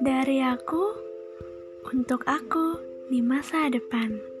Dari aku untuk aku di masa depan.